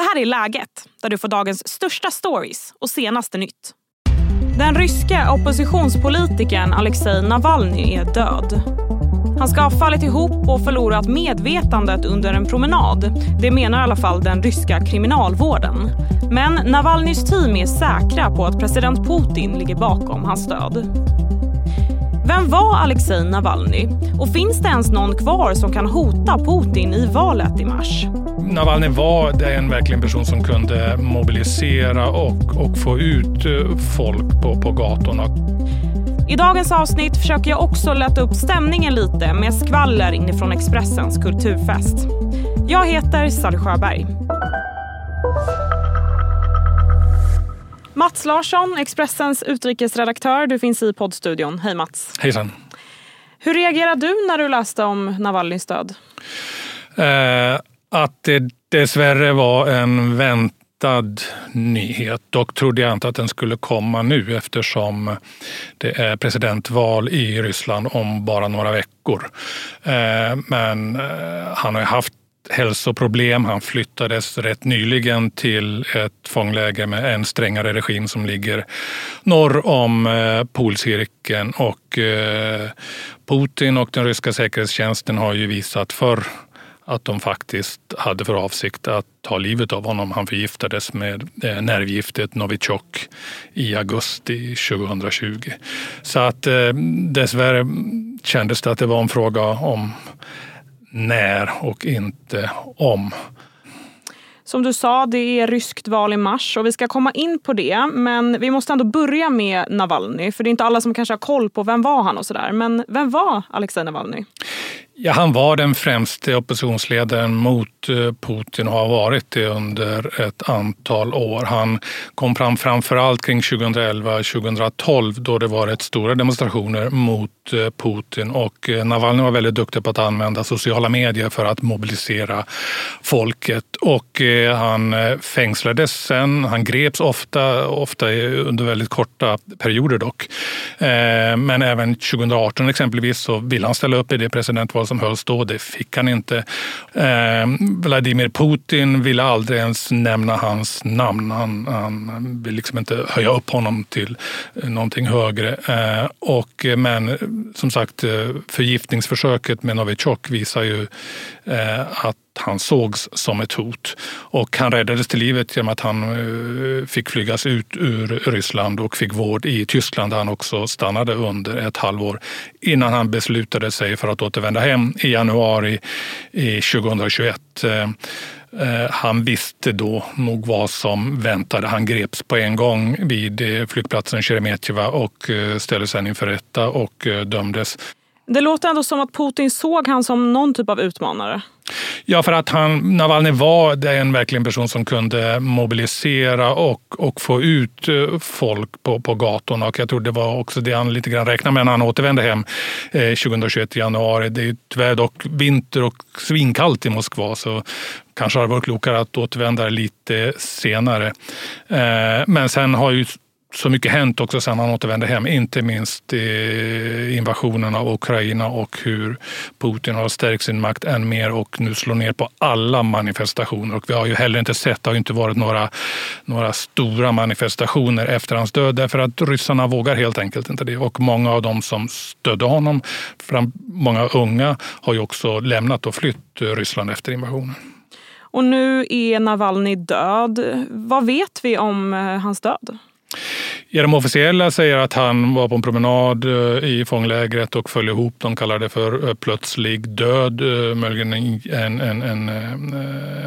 Det här är Läget, där du får dagens största stories och senaste nytt. Den ryska oppositionspolitikern Alexej Navalny är död. Han ska ha fallit ihop och förlorat medvetandet under en promenad. Det menar i alla fall den ryska kriminalvården. Men Navalnys team är säkra på att president Putin ligger bakom hans död. Vem var Alexej Navalny? Och finns det ens någon kvar som kan hota Putin i valet i mars? Navalny var en verkligen person som kunde mobilisera och, och få ut eh, folk på, på gatorna. I dagens avsnitt försöker jag också lätta upp stämningen lite med skvaller inifrån Expressens kulturfest. Jag heter Sally Sjöberg. Mats Larsson, Expressens utrikesredaktör. Du finns i poddstudion. Hej Mats. Hejsan. Hur reagerade du när du läste om Navalnys död? Eh, att det dessvärre var en väntad nyhet. Dock trodde jag inte att den skulle komma nu eftersom det är presidentval i Ryssland om bara några veckor. Eh, men eh, han har haft hälsoproblem. Han flyttades rätt nyligen till ett fångläger med en strängare regim som ligger norr om eh, polcirkeln. Och eh, Putin och den ryska säkerhetstjänsten har ju visat förr att de faktiskt hade för avsikt att ta livet av honom. Han förgiftades med eh, nervgiftet Novichok i augusti 2020. Så att dessvärre kändes det att det var en fråga om när och inte om. Som du sa, det är ryskt val i mars och vi ska komma in på det. Men vi måste ändå börja med Navalny, för det är inte alla som kanske har koll på vem var han och sådär. Men vem var Alexej Navalny? Ja, han var den främste oppositionsledaren mot eh, Putin och har varit det under ett antal år. Han kom fram framför allt kring 2011-2012 då det var rätt stora demonstrationer mot eh, Putin och eh, Navalny var väldigt duktig på att använda sociala medier för att mobilisera folket och han fängslades sen. Han greps ofta, ofta under väldigt korta perioder dock. Men även 2018 exempelvis så ville han ställa upp i det presidentval som hölls då. Det fick han inte. Eh, Vladimir Putin ville aldrig ens nämna hans namn. Han, han vill liksom inte höja upp honom till eh, någonting högre. Eh, och, eh, men eh, som sagt, förgiftningsförsöket med Novichok visar ju eh, att han sågs som ett hot. Och han räddades till livet genom att han eh, fick flygas ut ur Ryssland och fick vård i Tyskland där han också stannade under ett halvår innan han beslutade sig för att återvända hem i januari 2021. Eh, eh, han visste då nog vad som väntade. Han greps på en gång vid flygplatsen Sheremetjeva och ställdes sedan inför rätta och dömdes. Det låter ändå som att Putin såg han som någon typ av utmanare. Ja, för att han, Navalny var en verkligen person som kunde mobilisera och, och få ut eh, folk på, på gatorna. Och jag tror det var också det han lite grann räknade med när han återvände hem eh, 2021 i januari. Det är tyvärr dock vinter och svinkallt i Moskva så kanske har det varit klokare att återvända lite senare. Eh, men sen har ju så mycket hänt också sedan han återvände hem. Inte minst invasionen av Ukraina och hur Putin har stärkt sin makt än mer och nu slår ner på alla manifestationer. Och vi har ju heller inte sett, det har inte varit några, några stora manifestationer efter hans död därför att ryssarna vågar helt enkelt inte det. Och många av dem som stödde honom, många unga, har ju också lämnat och flytt Ryssland efter invasionen. Och nu är Navalny död. Vad vet vi om eh, hans död? Ja, de officiella säger att han var på en promenad eh, i fånglägret och föll ihop. De kallar det för eh, plötslig död, eh, möjligen en, en, en,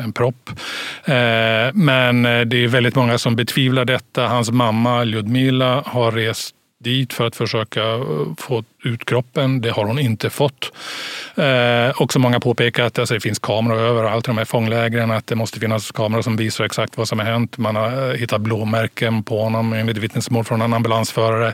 en propp. Men det är väldigt många som betvivlar detta. Hans mamma Ljudmila har rest dit för att försöka få ut kroppen. Det har hon inte fått. Eh, också många påpekar att alltså, det finns kameror överallt i de här fånglägren. Att det måste finnas kameror som visar exakt vad som har hänt. Man har eh, hittat blåmärken på honom enligt vittnesmål från en ambulansförare.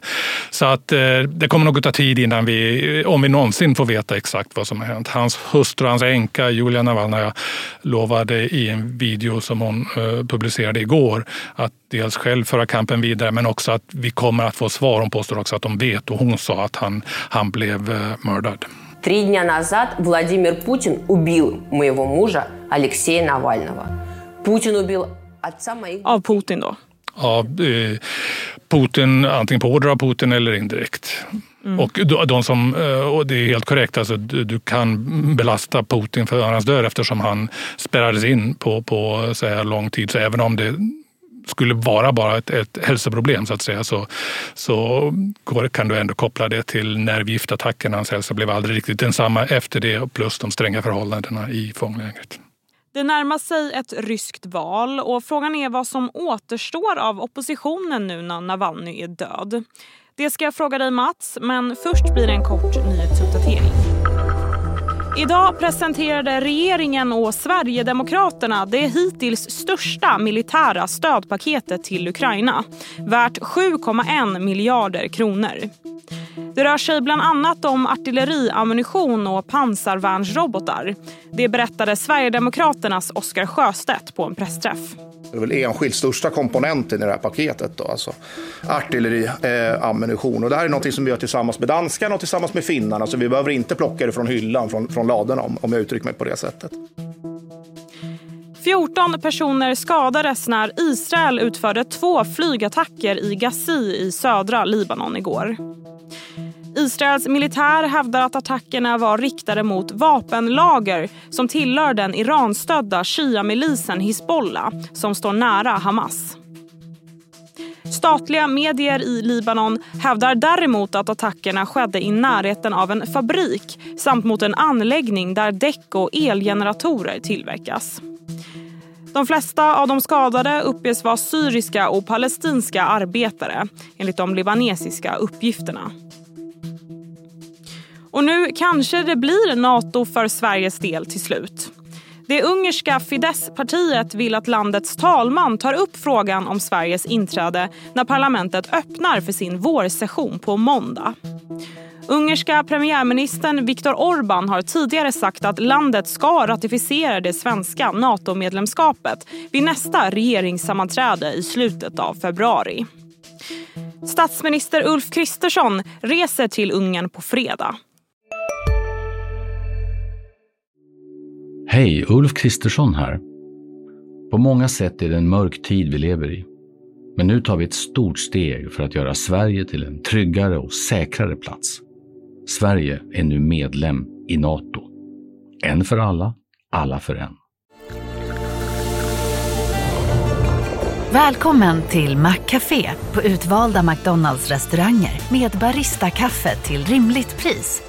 Så att eh, det kommer nog att ta tid innan vi, om vi någonsin får veta exakt vad som har hänt. Hans hustru, hans änka Julia Navalnaja lovade i en video som hon eh, publicerade igår att dels själv föra kampen vidare men också att vi kommer att få svar. Hon påstår också att de vet och hon sa att han han blev eh, mördad. Три дня назад Владимир Путин убил моего мужа Алексея Навального. Putin убил Av Putin då? Av eh, Putin, antingen på order av Putin eller indirekt. Mm. Och de som, eh, och det är helt korrekt, alltså, du kan belasta Putin för hans död eftersom han spärrades in på, på så här lång tid. Så även om det skulle vara bara ett, ett hälsoproblem så att säga så, så kan du ändå koppla det till nervgiftattacken. Hans hälsa blev aldrig riktigt densamma efter det plus de stränga förhållandena i fånglägret. Det närmar sig ett ryskt val och frågan är vad som återstår av oppositionen nu när Navalny är död. Det ska jag fråga dig Mats, men först blir det en kort nyhetsuppdatering. Idag presenterade regeringen och Sverigedemokraterna det hittills största militära stödpaketet till Ukraina. Värt 7,1 miljarder kronor. Det rör sig bland annat om artilleriammunition och pansarvärnsrobotar. Det berättade Sverigedemokraternas Oskar Sjöstedt på en pressträff. Det är väl enskilt största komponenten i det här paketet. Då, alltså artilleriammunition. Eh, och det här är något som vi gör tillsammans med danskarna och tillsammans med finnarna. Så vi behöver inte plocka det från hyllan, från, från ladorna om, om jag uttrycker mig på det sättet. 14 personer skadades när Israel utförde två flygattacker i Gazi i södra Libanon igår. Israels militär hävdar att attackerna var riktade mot vapenlager som tillhör den Iranstödda shia-milisen Hizbollah som står nära Hamas. Statliga medier i Libanon hävdar däremot att attackerna skedde i närheten av en fabrik samt mot en anläggning där däck och elgeneratorer tillverkas. De flesta av de skadade uppges vara syriska och palestinska arbetare enligt de libanesiska uppgifterna. Och nu kanske det blir Nato för Sveriges del till slut. Det ungerska Fidesz-partiet vill att landets talman tar upp frågan om Sveriges inträde när parlamentet öppnar för sin vårsession på måndag. Ungerska premiärministern Viktor Orbán har tidigare sagt att landet ska ratificera det svenska NATO-medlemskapet vid nästa regeringssammanträde i slutet av februari. Statsminister Ulf Kristersson reser till Ungern på fredag. Hej, Ulf Kristersson här. På många sätt är det en mörk tid vi lever i. Men nu tar vi ett stort steg för att göra Sverige till en tryggare och säkrare plats. Sverige är nu medlem i Nato. En för alla, alla för en. Välkommen till Maccafé på utvalda McDonalds restauranger med Baristakaffe till rimligt pris.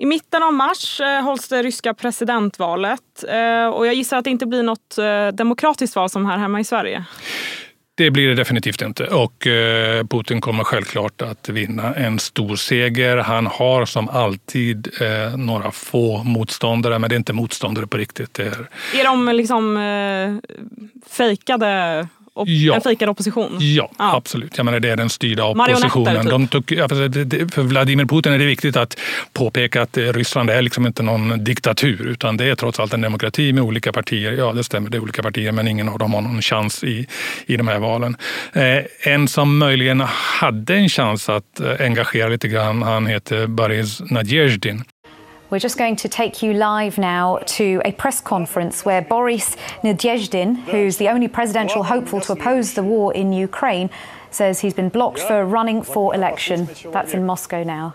I mitten av mars eh, hålls det ryska presidentvalet eh, och jag gissar att det inte blir något eh, demokratiskt val som här hemma i Sverige. Det blir det definitivt inte och Putin kommer självklart att vinna en stor seger. Han har som alltid några få motståndare men det är inte motståndare på riktigt. Det är... är de liksom fejkade op ja. en fejkad opposition? Ja, ja, absolut. Jag menar, det är den styrda oppositionen. De tog, för Vladimir Putin är det viktigt att påpeka att Ryssland är liksom inte någon diktatur utan det är trots allt en demokrati med olika partier. Ja, det stämmer, det är olika partier men ingen av dem har någon chans i, i de här valen. Eh, en som möjligen hade en chans att eh, engagera lite grann, han heter Boris Nadezhdin. We're just going to take you live now to a press conference where Boris Nadezhdin, who's the only presidential hopeful to oppose the war in Ukraine, says he's been blocked for running for election. That's in Moscow now.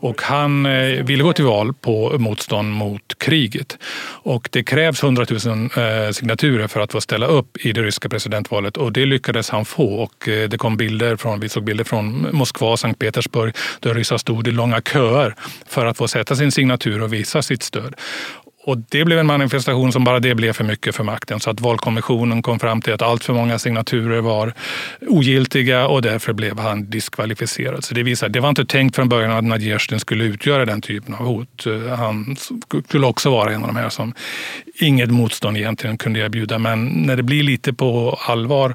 Och han eh, ville gå till val på motstånd mot kriget. Och det krävs 100 000 eh, signaturer för att få ställa upp i det ryska presidentvalet och det lyckades han få. Och eh, det kom bilder från, vi såg bilder från Moskva och Sankt Petersburg där ryssar stod i långa köer för att få sätta sin signatur och visa sitt stöd och det blev en manifestation som bara det blev för mycket för makten. Så att valkommissionen kom fram till att allt för många signaturer var ogiltiga och därför blev han diskvalificerad. Så det visar det var inte tänkt från början att Nadjesjtin skulle utgöra den typen av hot. Han skulle också vara en av de här som inget motstånd egentligen kunde erbjuda. Men när det blir lite på allvar,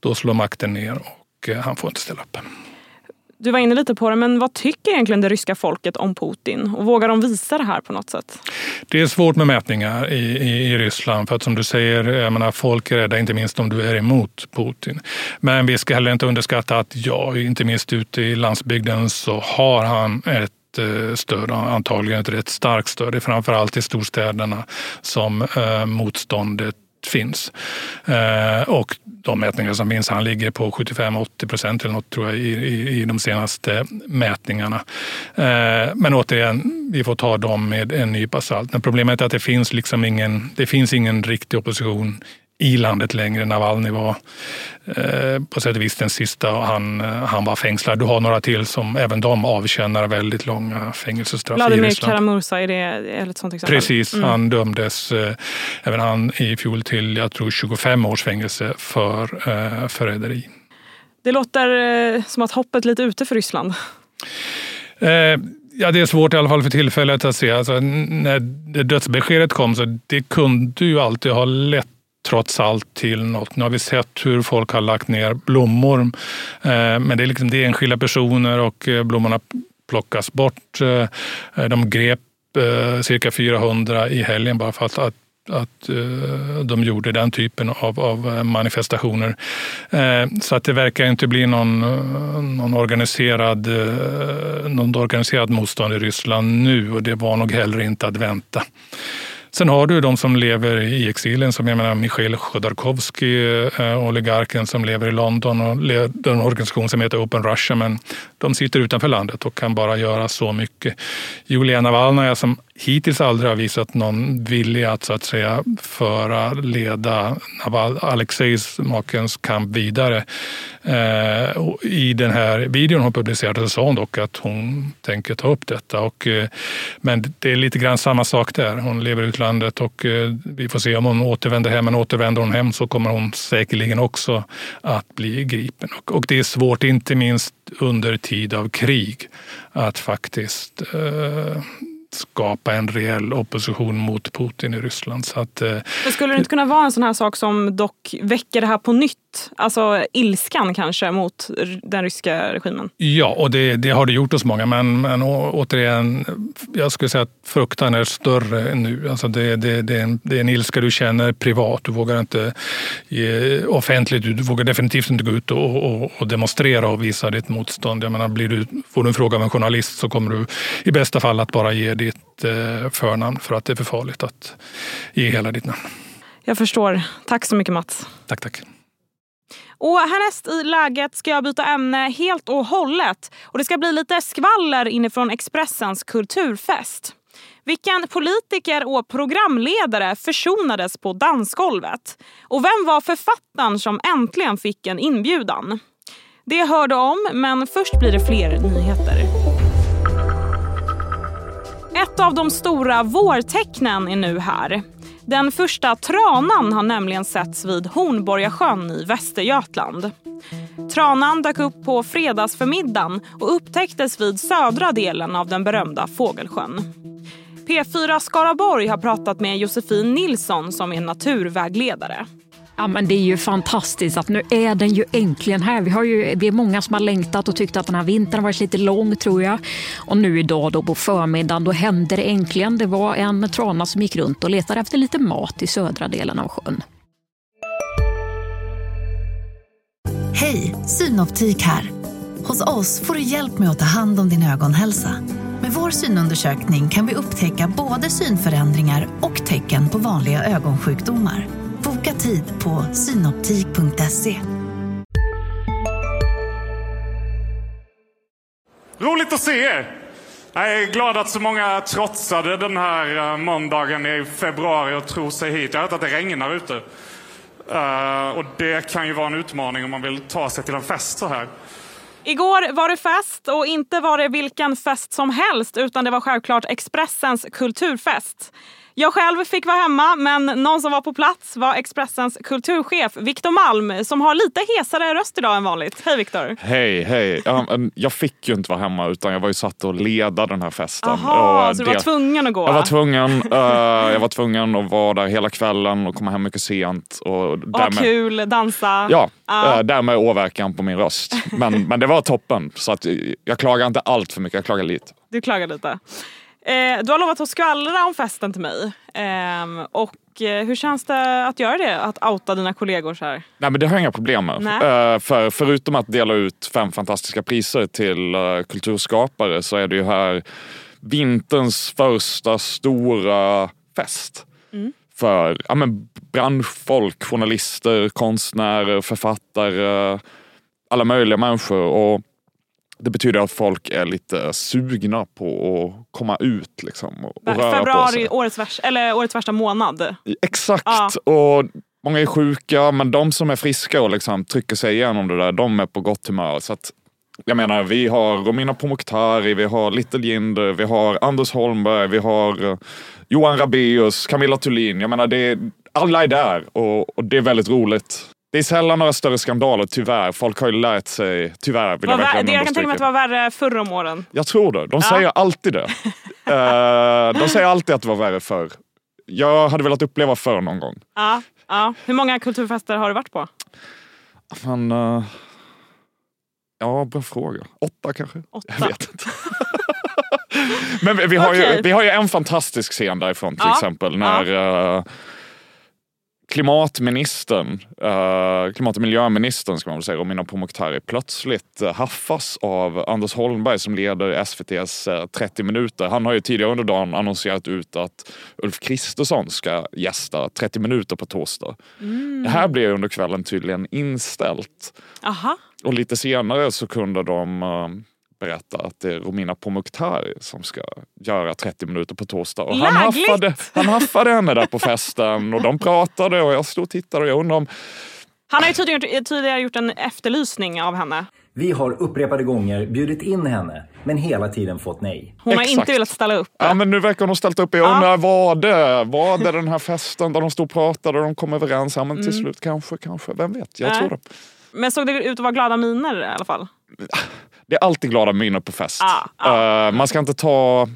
då slår makten ner och eh, han får inte ställa upp. Du var inne lite på det, men vad tycker egentligen det ryska folket om Putin? Och vågar de visa det här på något sätt? Det är svårt med mätningar i, i, i Ryssland. För att som du säger, jag menar, folk är rädda, inte minst om du är emot Putin. Men vi ska heller inte underskatta att, ja, inte minst ute i landsbygden så har han ett eh, stöd, antagligen ett rätt starkt stöd. Det är framförallt i storstäderna som eh, motståndet finns. Eh, och de mätningar som finns, han ligger på 75-80 procent eller något tror jag i, i, i de senaste mätningarna. Eh, men återigen, vi får ta dem med en nypa salt. Men problemet är att det finns liksom ingen, det finns ingen riktig opposition i landet längre. Navalny var eh, på sätt och vis den sista och han, eh, han var fängslad. Du har några till som även de avtjänar väldigt långa fängelsestraff Vladimir Karamursa, är det ett sånt exempel? Precis, mm. han dömdes, eh, även han i fjol till jag tror 25 års fängelse för eh, förräderi. Det låter som att hoppet är lite ute för Ryssland. Ja, det är svårt i alla fall för tillfället att se. Alltså, när dödsbeskedet kom så det kunde ju alltid ha lett trots allt till något. Nu har vi sett hur folk har lagt ner blommor. Eh, men det är, liksom, det är enskilda personer och eh, blommorna plockas bort. Eh, de grep cirka 400 i helgen bara för att, att att de gjorde den typen av, av manifestationer. Så att det verkar inte bli någon, någon, organiserad, någon organiserad motstånd i Ryssland nu och det var nog heller inte att vänta. Sen har du de som lever i exilen, som jag menar Michail Chodorkovsky, eh, oligarken som lever i London och leder en organisation som heter Open Russia, men de sitter utanför landet och kan bara göra så mycket. Julia Navalnaja som hittills aldrig har visat någon vilja att så att säga föra, leda Alexejs makens kamp vidare. Eh, I den här videon hon publicerade så sa hon dock att hon tänker ta upp detta. Och, eh, men det är lite grann samma sak där. Hon lever i utlandet och eh, vi får se om hon återvänder hem. Men återvänder hon hem så kommer hon säkerligen också att bli gripen. Och, och det är svårt, inte minst under tid av krig, att faktiskt eh, skapa en reell opposition mot Putin i Ryssland. Så att, eh, Men skulle det inte kunna vara en sån här sak som dock väcker det här på nytt? Alltså ilskan kanske mot den ryska regimen? Ja, och det, det har det gjort hos många. Men, men återigen, jag skulle säga att fruktan är större nu. Alltså det, det, det, är en, det är en ilska du känner privat. Du vågar inte ge offentligt, du vågar definitivt inte gå ut och, och, och demonstrera och visa ditt motstånd. Jag menar, blir du, får du en fråga av en journalist så kommer du i bästa fall att bara ge ditt eh, förnamn för att det är för farligt att ge hela ditt namn. Jag förstår. Tack så mycket Mats. Tack, tack. Och härnäst i läget ska jag byta ämne helt och hållet. Och Det ska bli lite skvaller inifrån Expressens kulturfest. Vilken politiker och programledare försonades på dansgolvet? Och vem var författaren som äntligen fick en inbjudan? Det hör du om, men först blir det fler nyheter. Ett av de stora vårtecknen är nu här. Den första tranan har nämligen setts vid Hornborgasjön i Västergötland. Tranan dök upp på fredagsförmiddagen och upptäcktes vid södra delen av den berömda Fågelsjön. P4 Skaraborg har pratat med Josefin Nilsson som är naturvägledare. Ja, men det är ju fantastiskt att nu är den ju äntligen här. Vi, har ju, vi är många som har längtat och tyckt att den här vintern har varit lite lång tror jag. Och nu idag då på förmiddagen då hände det äntligen. Det var en trana som gick runt och letade efter lite mat i södra delen av sjön. Hej, Synoptik här. Hos oss får du hjälp med att ta hand om din ögonhälsa. Med vår synundersökning kan vi upptäcka både synförändringar och tecken på vanliga ögonsjukdomar. Boka tid på synoptik.se. Roligt att se er! Jag är glad att så många trotsade den här eh, måndagen i februari och tror sig hit. Jag har hört att det regnar ute. Uh, och det kan ju vara en utmaning om man vill ta sig till en fest så här. Igår var det fest och inte var det vilken fest som helst utan det var självklart Expressens kulturfest. Jag själv fick vara hemma, men någon som var på plats var Expressens kulturchef Viktor Malm som har lite hesare röst idag än vanligt. Hej Viktor! Hej, hej. Jag fick ju inte vara hemma utan jag var ju satt och leda den här festen. Aha, så du var tvungen att gå? Jag var tvungen. uh, jag var tvungen att vara där hela kvällen och komma hem mycket sent. Och därmed, och kul, dansa. Ja, uh. därmed åverkan på min röst. Men, men det var toppen. Så att jag klagar inte allt för mycket, jag klagar lite. Du klagar lite. Eh, du har lovat att skvallra om festen till mig. Eh, och eh, hur känns det att göra det? Att outa dina kollegor så här? Nej men det har jag inga problem med. Eh, för, förutom att dela ut fem fantastiska priser till uh, kulturskapare så är det ju här vinterns första stora fest. Mm. För ja, men branschfolk, journalister, konstnärer, författare, alla möjliga människor. Och det betyder att folk är lite sugna på att komma ut liksom, och, och röra Februari, på sig. Årets, värsta, eller årets värsta månad. Exakt! Ja. Och många är sjuka men de som är friska och liksom trycker sig igenom det där, de är på gott humör. Så att, jag menar, vi har Romina Pourmokhtari, vi har Little Jinder, vi har Anders Holmberg, vi har eh, Johan Rabaeus, Camilla Thulin. Jag menar, det alla är där och, och det är väldigt roligt. Det är sällan några större skandaler, tyvärr. Folk har ju lärt sig, tyvärr vill jag verkligen det, Jag kan tänka mig att det var värre förr om åren. Jag tror det. De ja. säger alltid det. uh, de säger alltid att det var värre förr. Jag hade velat uppleva förr någon gång. Ja, ja. Hur många kulturfester har du varit på? Men, uh, ja, bra fråga. Åtta kanske? Åtta. Jag vet inte. Men vi, har okay. ju, vi har ju en fantastisk scen därifrån till ja. exempel. När uh, klimatministern, uh, klimat och miljöministern ska man väl säga, Romina Pourmokhtari, plötsligt uh, haffas av Anders Holmberg som leder SVTs uh, 30 minuter. Han har ju tidigare under dagen annonserat ut att Ulf Kristersson ska gästa 30 minuter på torsdag. Mm. Det här blev under kvällen tydligen inställt. Aha. Och lite senare så kunde de berätta att det är Romina Pourmokhtari som ska göra 30 minuter på torsdag. Och han, haffade, han haffade henne där på festen och de pratade och jag stod och tittade och jag undrar om... Han har ju tidigare, tidigare gjort en efterlysning av henne. Vi har upprepade gånger bjudit in henne, men hela tiden fått nej. Hon har Exakt. inte velat ställa upp. Ja, men nu verkar hon ha ställt upp. Jag undrar, ja. var det var det den här festen där de stod och pratade och de kom överens? Ja, men till mm. slut kanske, kanske. Vem vet? Jag Nej. tror det. Men såg det ut att vara glada miner i alla fall? Det är alltid glada minnen på fest. Ah, ah. Uh, man ska inte ta...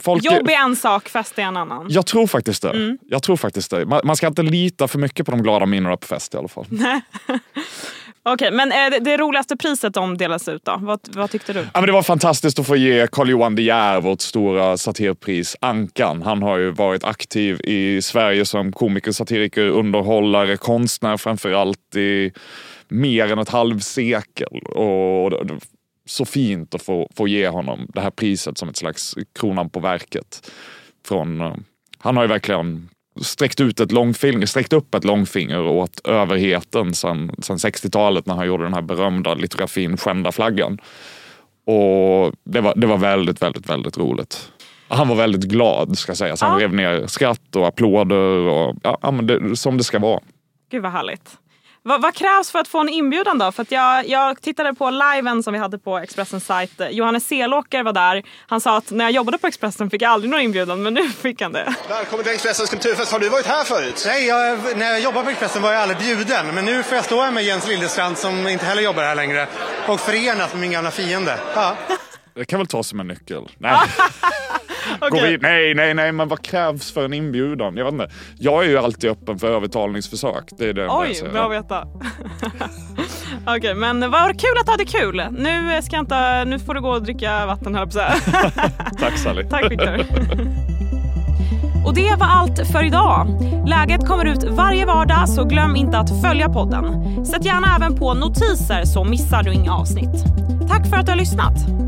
Folk... Jobb är en sak, fest är en annan. Jag tror faktiskt det. Mm. Jag tror faktiskt det. Man, man, ska inte lita för mycket på de glada minnena på fest i alla fall. Okej, okay, men eh, det, det roligaste priset de delas ut då? Vad, vad tyckte du? Ja, men det var fantastiskt att få ge Carl-Johan De Geer vårt stora satirpris Ankan. Han har ju varit aktiv i Sverige som komiker, satiriker, underhållare, konstnär framförallt i mer än ett halvsekel. Och så fint att få, få ge honom det här priset som ett slags kronan på verket. Från, eh, han har ju verkligen sträckt, ut ett långfinger, sträckt upp ett långfinger åt överheten sen, sen 60-talet när han gjorde den här berömda litografin Skända flaggan. Och det var, det var väldigt, väldigt, väldigt roligt. Han var väldigt glad ska sägas. Han ja. rev ner skratt och applåder och ja, men det, som det ska vara. Gud vad härligt. Vad, vad, krävs för att få en inbjudan då? För jag, jag tittade på liven som vi hade på Expressens sajt. Johannes Selåker var där. Han sa att när jag jobbade på Expressen fick jag aldrig någon inbjudan, men nu fick han det. Välkommen till Expressens kulturfest. Har du varit här förut? Nej, jag, när jag jobbade på Expressen var jag aldrig bjuden. Men nu får jag stå här med Jens Liljestrand som inte heller jobbar här längre och förenas med min gamla fiende. Ja. Det kan väl tas som en nyckel. Nej. okay. vi, nej, nej, nej, men vad krävs för en inbjudan? Jag vet inte. Jag är ju alltid öppen för övertalningsförsök. Det är det Oj, bra att veta. Okej, okay, men vad kul att du hade kul. Nu, ska inte, nu får du gå och dricka vatten höll Tack Sally. Tack Victor. Och det var allt för idag. Läget kommer ut varje vardag så glöm inte att följa podden. Sätt gärna även på notiser så missar du inga avsnitt. Tack för att du har lyssnat.